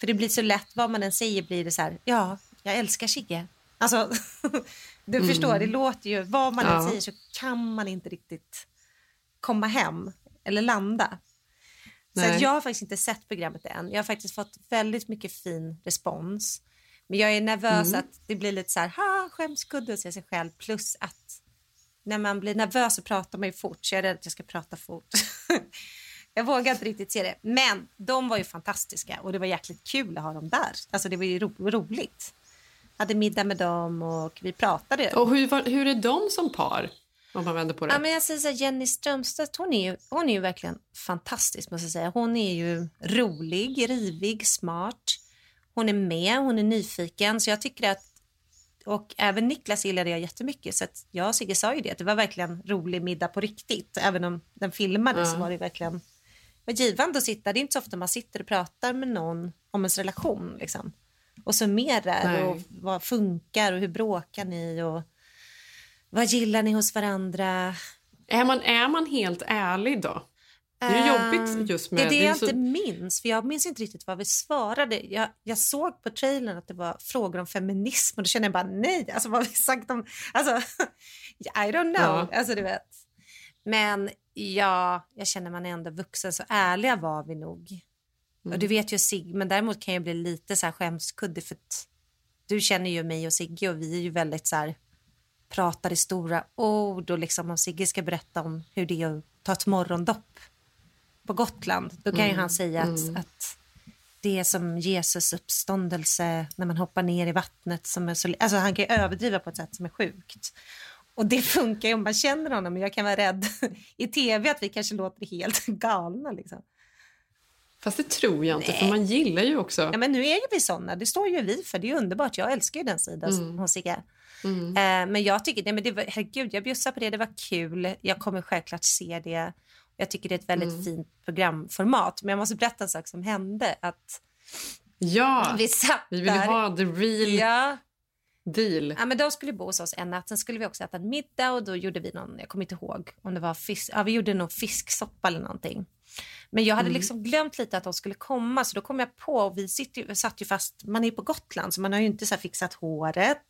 För det blir så lätt, vad man än säger blir det så här, ja, jag älskar Sigge. Alltså, du Mm. förstår, det låter ju, vad man än Ja. säger så kan man inte riktigt komma hem eller landa. Så Nej. att jag har faktiskt inte sett programmet än. Jag har faktiskt fått väldigt mycket fin respons. Men jag är nervös Mm. att det blir lite så här, ha, skämskudde se sig själv. Plus att när man blir nervös så pratar man ju fort. Så jag är rädd att jag ska prata fort. jag vågar inte riktigt se det. Men de var ju fantastiska och det var jäkligt kul att ha dem där. Alltså det var ju ro roligt. hade middag med dem och vi pratade. Och hur, var, hur är de som par? Om man vänder på det. Ja, men jag säger så här, Jenny Strömstedt, hon är, ju, hon är ju verkligen fantastisk. Måste jag säga. Hon är ju rolig, rivig, smart. Hon är med, hon är nyfiken. Så jag tycker att, och även Niklas gillade jag jättemycket. Så jag och Sigge sa ju det, att det var verkligen rolig middag på riktigt. Även om den filmades Ja. så var det verkligen var givande att sitta. Det är inte så ofta man sitter och pratar med någon om ens relation. Liksom. Och summerar Nej. och vad funkar och hur bråkar ni och vad gillar ni hos varandra. Är man, är man helt ärlig då? Det är ju jobbigt just med... Det är det jag inte minns, för jag minns inte riktigt vad vi svarade. Jag, jag såg på trailern att det var frågor om feminism och då kände jag bara nej, alltså vad har vi sagt om... Alltså, I don't know, Ja. alltså du vet. Men ja, jag känner man är ändå vuxen, så ärliga var vi nog. Och du vet ju Sig, men däremot kan jag bli lite så här skämskuddig för du känner ju mig och Sigge och vi är ju väldigt så här pratar i stora ord och liksom om Sigge ska berätta om hur det är att ta ett morgondopp på Gotland, då kan ju Mm, han säga att, mm. att det är som Jesus uppståndelse när man hoppar ner i vattnet. Som är så, alltså han kan ju överdriva på ett sätt som är sjukt. Och det funkar ju om man känner honom, men jag kan vara rädd i tv att vi kanske låter helt galna. Liksom. Fast det tror jag inte, Nej. för man gillar ju också... Ja, men nu är ju vi såna, det står ju vi för, det är underbart. Jag älskar ju den sidan Mm. hos Sigge. Mm. Eh, men jag tycker, nej, men det var, herregud, jag bjussar på det, det var kul. Jag kommer självklart se det. Jag tycker det är ett väldigt Mm. fint programformat. Men jag måste berätta en sak som hände. Att Ja, vi satt vi vill där. ha the real Ja, deal. ja, men de skulle bo hos oss en natt. Sen skulle vi också äta en middag och då gjorde vi någon, jag kommer inte ihåg om det var fisk, ja vi gjorde nog fisksoppa eller någonting. Men jag hade Mm. liksom glömt lite att de skulle komma så då kom jag på, och vi sitter ju, satt ju fast, man är på Gotland så man har ju inte så fixat håret.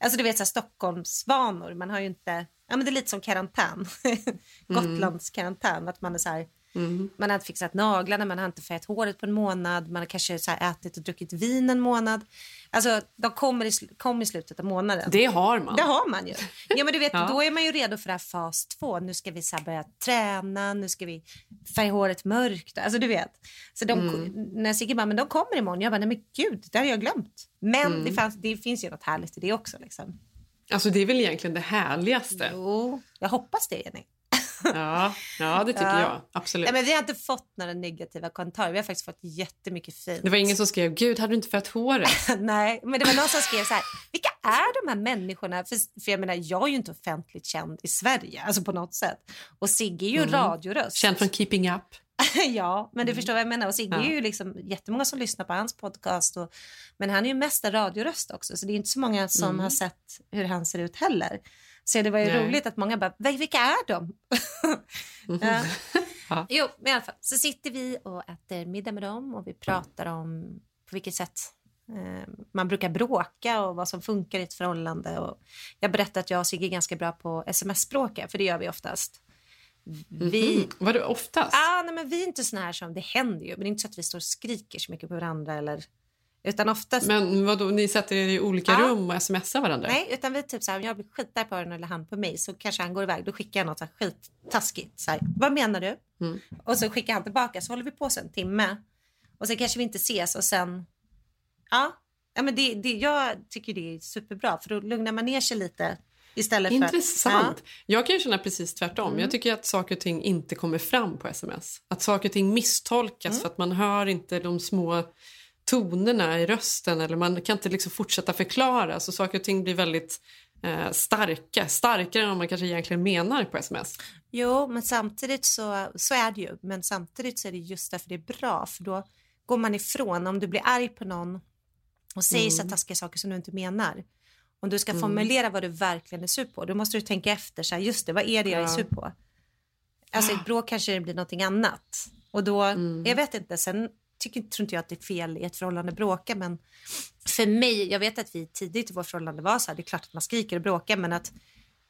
Alltså du vet så här Stockholmsvanor, man har ju inte, ja men det är lite som karantän. Gotlands karantän, att man är så här, Mm. man har inte fixat naglarna, man har inte färgat håret på en månad, man har kanske så ätit och druckit vin en månad. Alltså de kommer i, kommer i slutet av månaden. Det har man. Det har man ju. Ja, men du vet, Ja. Då är man ju redo för det här fas 2. Nu ska vi så börja träna, nu ska vi färga håret mörkt. Alltså du vet. Så de, Mm. när Sigge bara, men de kommer imorgon. Jag bara, nej men gud, det har jag glömt. Men Mm. det, fanns, det finns ju något härligt i det också. Liksom. Alltså det är väl egentligen det härligaste. Jo, jag hoppas det Jenny. Ja, ja det tycker Ja. jag. Absolut. Nej, men vi har inte fått några negativa kommentarer. Vi har faktiskt fått jättemycket fint. Det var ingen som skrev “Gud, hade du inte fött håret?” Nej, men det var någon som skrev så här, vilka är de här människorna? För, för jag menar, jag är ju inte offentligt känd i Sverige, alltså på något sätt. Och Sigge är ju Mm. radioröst. Känd från Keeping Up. ja, men du förstår vad jag menar. Och Sigge Ja. är ju liksom jättemånga som lyssnar på hans podcast. Och, men han är ju mest en radioröst också, så det är inte så många som Mm. har sett hur han ser ut heller. Så det var ju Nej. roligt att många bara, "Vil- vilka är de? Mhm. Ja. Ja. Jo, men i alla fall. Så sitter vi och äter middag med dem och vi pratar om på vilket sätt eh, man brukar bråka och vad som funkar i ett förhållande. Och jag berättar att jag och Sigge är ganska bra på sms-bråka, för det gör vi oftast. Vi, Mhm. Var det oftast? ah, nej, men vi är inte såna här som, det händer ju, men det är inte så att vi står och skriker så mycket på varandra eller, utan oftast Men vadå, ni sätter er i olika Ja. rum och smsar varandra? Nej, utan vi typ så här, om jag blir skitarg på den eller han på mig så kanske han går iväg. Då skickar jag något så här skittaskigt. Så här, Vad menar du? Mm. Och så skickar han tillbaka så håller vi på så en timme. Och sen kanske vi inte ses och sen... Ja, ja men det, det, jag tycker det är superbra för då lugnar man ner sig lite istället för... Intressant. Jag kan känna precis tvärtom. Mm. Jag tycker att saker och ting inte kommer fram på sms. Att saker och ting misstolkas Mm. för att man hör inte de små tonerna i rösten eller man kan inte liksom fortsätta förklara. Så saker och ting blir väldigt eh, starka. Starkare än vad man kanske egentligen menar på sms. Jo, men samtidigt så, så är det ju. Men samtidigt så är det just därför det är bra för då går man ifrån. Om du blir arg på någon och säger så Mm. taskiga saker som du inte menar. Om du ska Mm. formulera vad du verkligen är sur på, då måste du tänka efter. Så här, just det, vad är det jag är sur på? Alltså i ett bråk kanske det blir någonting annat. Och då, Mm. jag vet inte, sen tycker, tror inte jag att det är fel i ett förhållande att bråka men för mig, jag vet att vi tidigt i vårt förhållande var så här, det är klart att man skriker och bråkar men att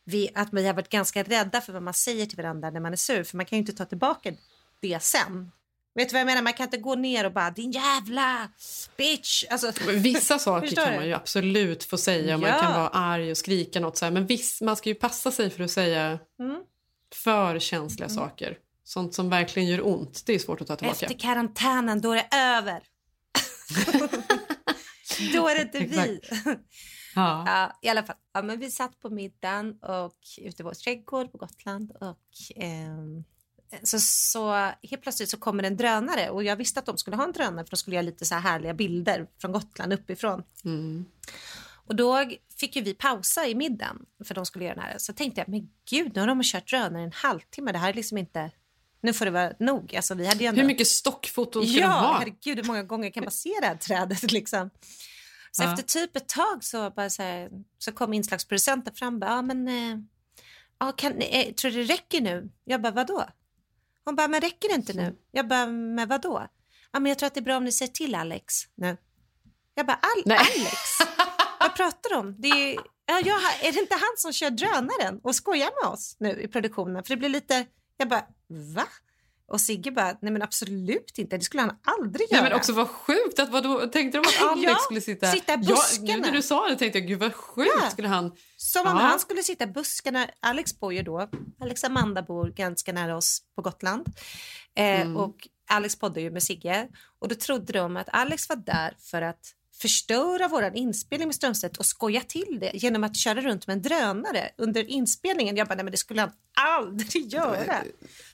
vi, att vi har varit ganska rädda för vad man säger till varandra när man är sur för man kan ju inte ta tillbaka det sen. Vet du vad jag menar? Man kan inte gå ner och bara din jävla bitch. Alltså, Vissa saker kan man ju absolut få säga. Man Ja. kan vara arg och skrika något så här. Men viss, man ska ju passa sig för att säga Mm. för känsliga saker. Sånt som verkligen gör ont. Det är svårt att ta tillbaka. Efter karantänen, då är det över. då är det inte vi. Ja. Ja, i alla fall. Ja, men vi satt på middagen och ute i vår trädgård på Gotland och ehm, så, så helt plötsligt så kommer en drönare och jag visste att de skulle ha en drönare för de skulle göra lite så här härliga bilder från Gotland uppifrån. Mm. Och då fick ju vi pausa i middagen för de skulle göra den här. Så tänkte jag, men gud, nu har de kört drönare en halvtimme. Det här är liksom inte... Nu får det vara nog. Alltså, vi hade ju ändå... Hur mycket stockfoton ska ja, de ha? herregud, hur många gånger kan man se det här trädet liksom? Så Ja. efter typ ett tag så, bara så, här, så kom inslagsproducenten fram och bara, ja men, eh, kan, eh, tror du det räcker nu? Jag bara, vadå? Hon bara, men räcker det inte nu? Jag bara, men vadå? Ja, men jag tror att det är bra om ni säger till Alex nu. Jag bara, Al- Alex? Vad pratar du om? Det är, ja, jag, är det inte han som kör drönaren och skojar med oss nu i produktionen? För det blir lite, jag bara, va? Och Sigge bara, nej men absolut inte, det skulle han aldrig göra. Nej, men också vad sjukt. Att vadå, tänkte de att Alex Ja, skulle sitta... sitta i Ja, buskarna. nu när du sa det tänkte jag, gud vad sjukt Ja. skulle han... Som om Ja. han skulle sitta i buskarna. Alex bor ju då, Alex Amanda bor ganska nära oss på Gotland. Eh, Mm. Och Alex poddar ju med Sigge. Och då trodde de att Alex var där för att förstöra vår inspelning med Strömstedt och skoja till det genom att köra runt med en drönare under inspelningen. Jag bara, nej men det skulle han aldrig göra.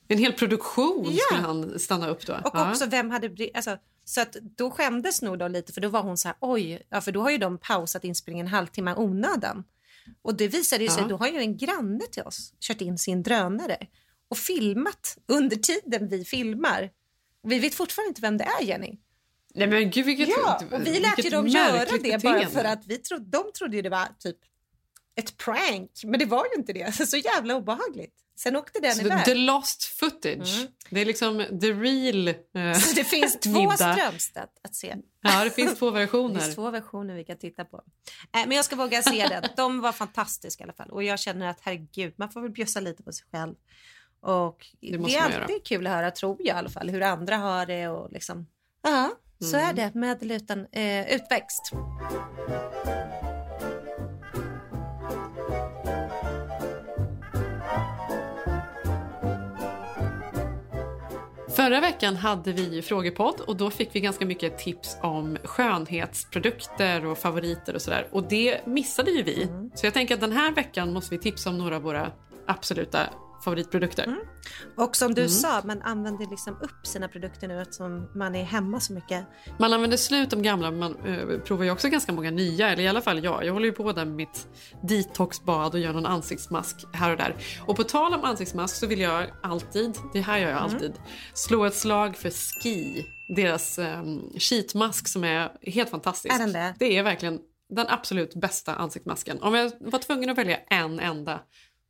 En hel produktion Ja. skulle han stanna upp då. Och Ja. också vem hade alltså, så att då skämdes nog då lite för då var hon så här oj, ja, för då har ju de pausat inspelningen en halvtimme onödan. Och det visade ju sig, Ja. då har ju en granne till oss kört in sin drönare och filmat under tiden vi filmar. Vi vet fortfarande inte vem det är Jenny. Nej men gud vilket Ja, och vi lät ju dem göra det bara beteende. för att vi trodde, de trodde ju det var typ ett prank, men det var ju inte det. Så jävla obehagligt. Sen åkte den Så iväg. the lost footage. Det är liksom the real eh, Så det finns två. Strömstedt att se. Ja, det finns två Det versioner. finns två versioner vi kan titta på. Äh, men jag ska våga se den. De var fantastiska i alla fall. Och jag känner att herregud, man får väl bjussa lite på sig själv. Och det, måste är alltid göra. kul att höra, tror jag i alla fall, hur andra har det och liksom. Ja, så Mm. är det med eller utan eh, utväxt. Förra veckan hade vi ju frågepodd och då fick vi ganska mycket tips om skönhetsprodukter och favoriter och sådär. Och det missade ju vi. Mm. Så jag tänker att den här veckan måste vi tipsa om några av våra absoluta favoritprodukter. Och som du Mm. sa, man använder liksom upp sina produkter nu eftersom man är hemma så mycket. Man använder slut de gamla men man eh, provar ju också ganska många nya. Eller i alla fall jag. Jag håller ju på där med mitt detoxbad och gör någon ansiktsmask här och där. Och på tal om ansiktsmask så vill jag alltid, det här gör jag Mm. alltid, slå ett slag för Ski. Deras um, sheetmask som är helt fantastisk. Är den det? Det är verkligen den absolut bästa ansiktsmasken. Om jag var tvungen att välja en enda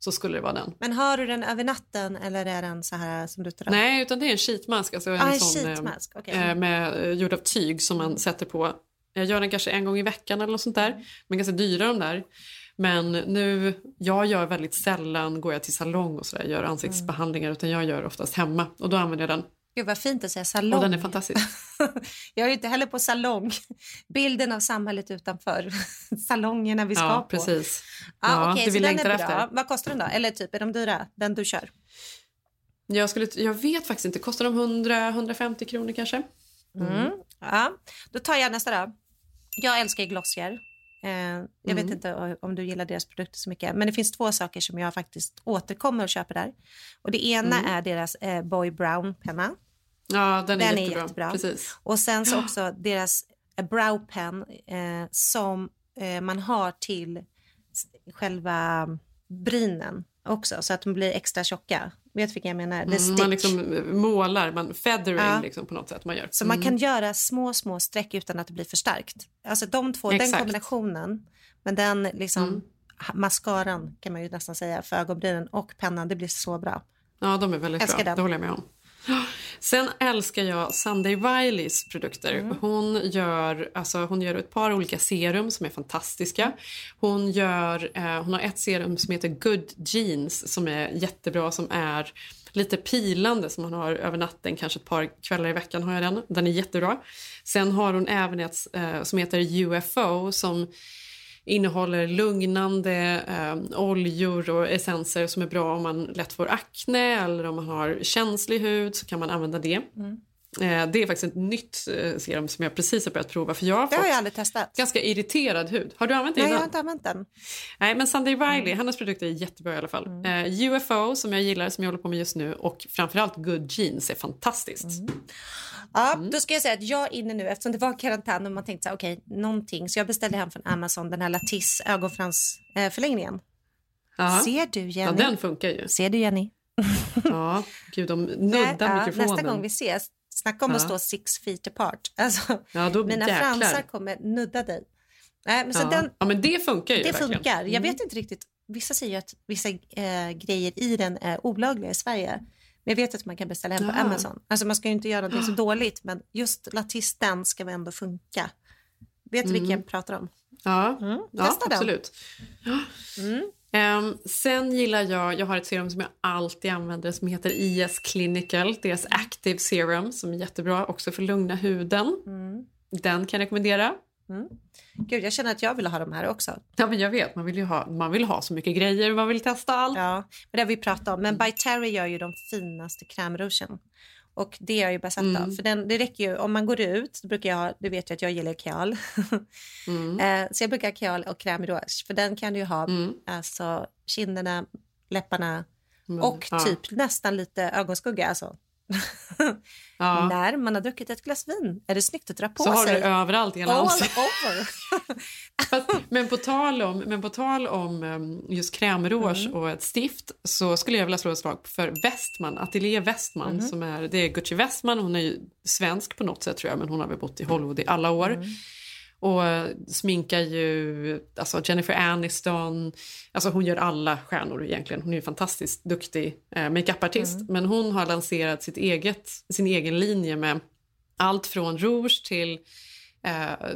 så skulle det vara den. Men har du den över natten eller är den så här som du tar av? Nej, utan det är en sheetmask. Alltså en Ah, en sån, eh, okej. eh, med, eh, gjord av tyg som man sätter på. Jag gör den kanske en gång i veckan eller något sånt där. Men ganska dyra de där. Men nu, jag gör väldigt sällan, går jag till salong och sådär, gör ansiktsbehandlingar utan jag gör oftast hemma och då använder jag den. Gud vad fint att säga salong. Och den är fantastisk. Jag är inte heller på salong. Bilden av samhället utanför. Salongerna vi ska ja, på. precis. Ja, Ja, okej, det vi längtar efter. Vad kostar den då? Eller typ, är de dyra? Den du kör? Jag, skulle, jag vet faktiskt inte, kostar de 100-150 kronor kanske? Mm. Ja, då tar jag nästa då. Jag älskar Glossier. Eh, jag vet Mm. inte om du gillar deras produkter så mycket, men det finns två saker som jag faktiskt återkommer och köper där. Och det ena Mm. är deras eh, Boy Brown penna. Ja, den är Den är jättebra. jättebra. Precis. Och sen så också deras eh, brow pen eh, som eh, man har till själva brynen också så att de blir extra tjocka. Vet vilka jag menar? The Mm, man liksom målar, man feathering Ja. liksom på något sätt man gör. Så man Mm. kan göra små, små streck utan att det blir för starkt. Alltså de två, den Exakt. kombinationen, men den liksom Mm. mascaran kan man ju nästan säga för ögonbrynen och pennan, det blir så bra. Ja, de är väldigt Älskar bra. den. Det håller jag med om. Sen älskar jag Sunday Rileys produkter. Mm. Hon, gör, alltså, hon gör ett par olika serum som är fantastiska. Hon, gör, eh, hon har ett serum som heter Good Jeans som är jättebra som är lite pilande som man har över natten, kanske ett par kvällar i veckan har jag den. Den är jättebra. Sen har hon även ett eh, som heter UFO som innehåller lugnande eh, oljor och essenser som är bra om man lätt får akne eller om man har känslig hud så kan man använda det. Mm. Eh, det är faktiskt ett nytt eh, serum som jag precis har börjat prova för jag har Det har fått jag aldrig testat. ganska irriterad hud. Har du använt det Nej, jag innan? har inte använt den. Nej, men Sunday Riley, hennes produkter är jättebra i alla fall. Eh, UFO som jag gillar, som jag håller på med just nu och framförallt Good Jeans är fantastiskt. Ja, Mm. då ska jag säga att jag är inne nu, eftersom det var karantän och man tänkte så här, okej, någonting. Så jag beställde hem från Amazon den här Latisse ögonfransförlängningen. Ja. Ser du Jenny? Ja, den funkar ju. Ser du Jenny? Ja, gud, de nuddar mikrofonen. nästa gång vi ses, snacka om att Ja. stå six feet apart. Alltså, Ja, mina jäklar. fransar kommer nudda dig. Nej, men så ja. den, ja, men det funkar ju det verkligen. funkar. Jag Mm. vet inte riktigt. Vissa säger att vissa eh, grejer i den är olagliga i Sverige. Men jag vet att man kan beställa hem på. Amazon. Alltså man ska ju inte göra det så dåligt, men just latisten ska väl ändå funka. Vet du vilken Mm. jag pratar om? Ja, Mm, ja testa den. absolut. Ehm, sen gillar jag, jag har ett serum som jag alltid använder som heter IS Clinical. Deras Active Serum som är jättebra också för lugna huden. Mm. Den kan jag rekommendera. Gud, jag känner att jag vill ha de här också. Ja, men jag vet, man vill ju ha, man vill ha så mycket grejer, man vill testa allt. Ja, men det har vi pratat om. Men By Terry gör ju de finaste krämrougen. Och det är jag ju besatt Mm. av. För den, det räcker ju, om man går ut, då brukar jag ha, du vet ju att jag gillar Kajal. Mm. eh, så jag brukar ha Kajal och crème rouge. För den kan du ju ha, alltså kinderna, läpparna Mm, och ja. typ nästan lite ögonskugga. Alltså. Ja. När man har druckit ett glas vin är det snyggt att dra på Så har du sig. det överallt i hela All ansiktet. over. Fast, men, på tal om, men på tal om um, just krämrouge Mm. och ett stift så skulle jag vilja slå ett slag för Westman, Atelier Westman. Mhm. Som är, det är Gucci Westman, hon är ju svensk på något sätt tror jag men hon har väl bott i Hollywood i alla år. Mm. Och eh, sminkar ju alltså Jennifer Aniston, alltså hon gör alla stjärnor egentligen. Hon är ju fantastiskt duktig eh, makeupartist. Mm. Men hon har lanserat sitt eget, sin egen linje med allt från rouge till eh,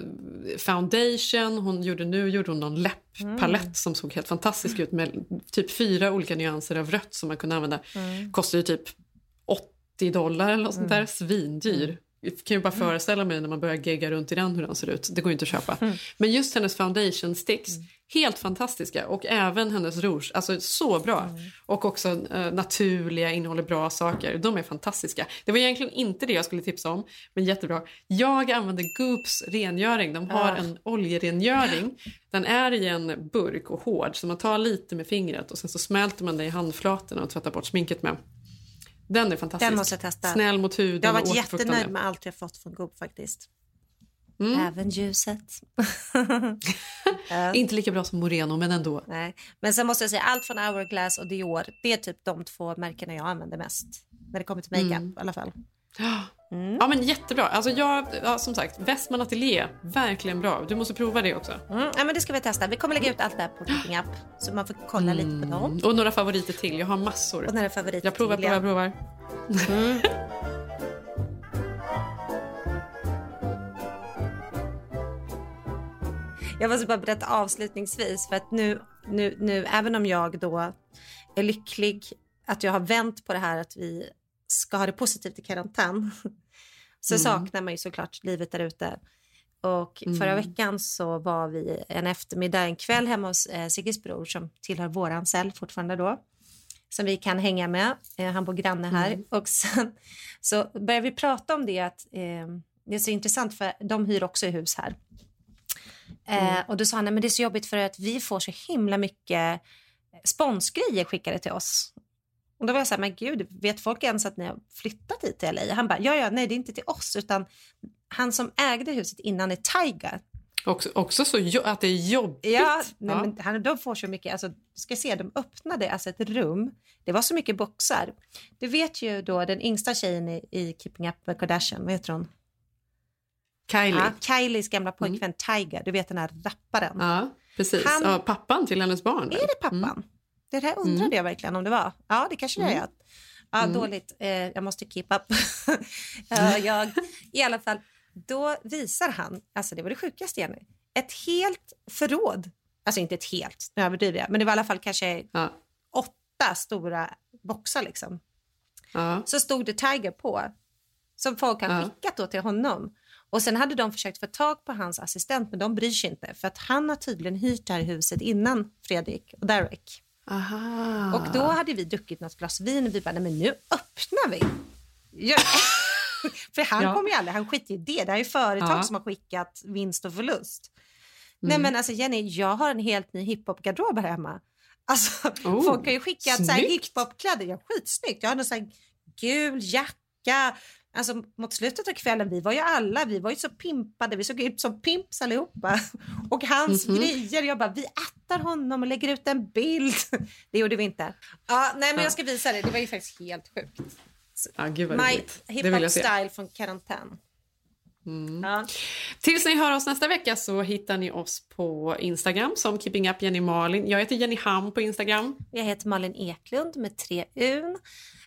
foundation. Hon gjorde, nu gjorde hon någon läpppalett Mm. som såg helt fantastisk ut med typ fyra olika nyanser av rött som man kunde använda. Mm. Kostar ju typ 80 dollar eller något sånt där. Mm. Svindyr. Jag kan ju bara föreställa mig när man börjar gegga runt i den hur den ser ut. Det går inte att köpa. Mm. Men just hennes foundation sticks, helt fantastiska. Och även hennes rouge, alltså så bra. Mm. Och också eh, naturliga, innehåller bra saker. De är fantastiska. Det var egentligen inte det jag skulle tipsa om, men jättebra. Jag använder Goops rengöring. De har Ah. en oljerengöring. Den är i en burk och hård, så man tar lite med fingret och sen så smälter man det i handflatorna och tvättar bort sminket med. Den är fantastisk. Den måste jag testa. Snäll mot huden Jag har varit jättenöjd med allt jag fått från Goop faktiskt. Mm. Även ljuset. Inte lika bra som Moreno, men ändå. Nej. Men sen måste jag säga allt från Hourglass och Dior. Det är typ de två märkena jag använder mest. När det kommer till makeup Mm. i alla fall. Ja, men jättebra. Alltså jag, ja, som sagt, Westman Atelier, verkligen bra. Du måste prova det också. Mm. Ja, men det ska vi testa. Vi kommer lägga ut allt det här på Keeping Up. Så man får kolla lite på dem. Och några favoriter till. Jag har massor. Och några favoriter jag provar, till, provar, provar. Mm. Jag måste bara berätta avslutningsvis för att nu, nu, nu, även om jag då är lycklig att jag har vänt på det här att vi ska ha det positivt i karantän så Mm. saknar man ju såklart livet där ute. Och förra Mm. veckan så var vi en eftermiddag, en kväll hemma hos eh, Sigges bror som tillhör våran cell fortfarande då. Som vi kan hänga med. Eh, han bor granne här. Mm. Och sen så började vi prata om det att eh, det är så intressant för de hyr också hus här. Eh, Mm. och då sa han, "Nej, men det är så jobbigt för att vi får så himla mycket sponsgrejer skickade till oss. Och då var jag så här, men gud, vet folk ens att ni har flyttat hit till LA? Han bara, ja, ja, nej, det är inte till oss, utan han som ägde huset innan är Taiga. Också, också så jo, att det är jobbigt. Ja, nej, Ja. Men han, de får så mycket, alltså, ska se, de öppnade alltså ett rum, det var så mycket boxar. Du vet ju då den yngsta tjejen i, i Keeping Up with Kardashian, vad heter hon? Kylie. Ja, Kylies gamla pojkvän Tiger, du vet den här rapparen. Ja, precis. Han- Ja, pappan till hennes barn. Är det pappan? Det här undrade jag verkligen om det var. Ja, det kanske det Mm. är. Ja, Mm. dåligt. Eh, jag måste keep up. ja, jag, I alla fall, då visar han, alltså det var det sjukaste Jenny, ett helt förråd. Alltså inte ett helt, nu överdriver jag, men det var i alla fall kanske åtta stora boxar liksom. Så stod det Tiger på, som folk har Ja. skickat då till honom. Och sen hade de försökt få tag på hans assistent, men de bryr sig inte. För att han har tydligen hyrt det här huset innan Fredrik och Derek. Aha. Och då hade vi druckit något glas vin och vi bara, nej men nu öppnar vi. Ja. För han Ja. kommer ju aldrig, han skiter i det. Det här är företag Ja. som har skickat vinst och förlust. Mm. Nej men alltså Jenny, jag har en helt ny hiphop-garderob här hemma. Alltså, Oh, folk har ju skickat hiphop-kläder. Ja, skitsnyggt. Jag har någon så här gul jacka. Alltså mot slutet av kvällen, vi var ju alla, vi var ju så pimpade, vi såg ut som pimps allihopa. Och hans Mhm. grejer, jag bara, vi attar honom och lägger ut en bild. Det gjorde vi inte. Ja, nej men Ja. jag ska visa det, det var ju faktiskt helt sjukt. Ja, gud vad My hiphop style från karantän. Ja. Tills ni hör oss nästa vecka så hittar ni oss på Instagram som Keeping Up Jenny Malin. Jag heter Jenny Ham på Instagram. Jag heter Malin Eklund med tre Un.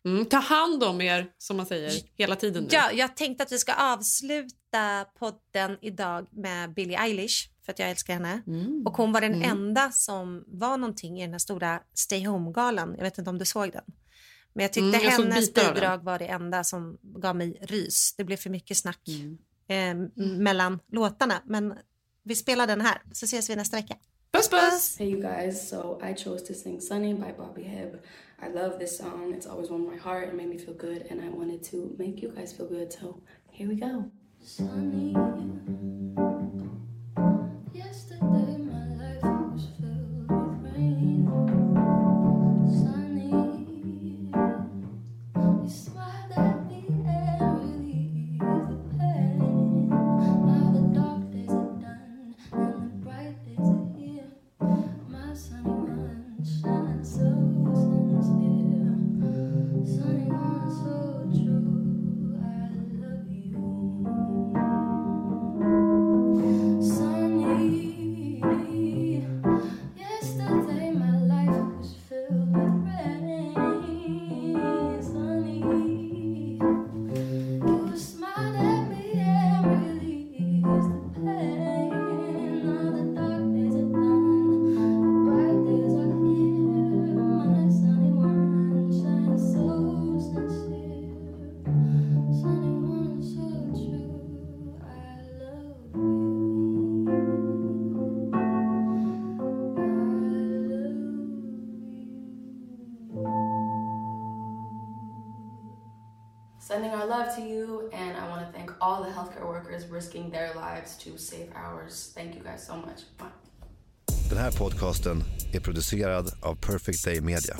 Mm, ta hand om er, som man säger, hela tiden nu. Ja, jag tänkte att vi ska avsluta podden idag med Billie Eilish för att jag älskar henne. Och hon var den Mm. enda som var någonting i den här stora Stay Home-galan. Jag vet inte om du såg den. Men jag tyckte Mm, jag hennes bidrag var det enda som gav mig rys. Det blev för mycket snack Mm. Eh, m- mellan låtarna. Men vi spelar den här, så ses vi nästa vecka. Puss puss! Hey you guys, so I chose to sing Sunny by Bobby Hebb. I love this song. It's always warmed my heart and made me feel good and I wanted to make you guys feel good. So here we go. Sunny. The healthcare workers risking their lives to save ours. Thank you guys so much. Bye. Den här podcasten är producerad av Perfect Day Media.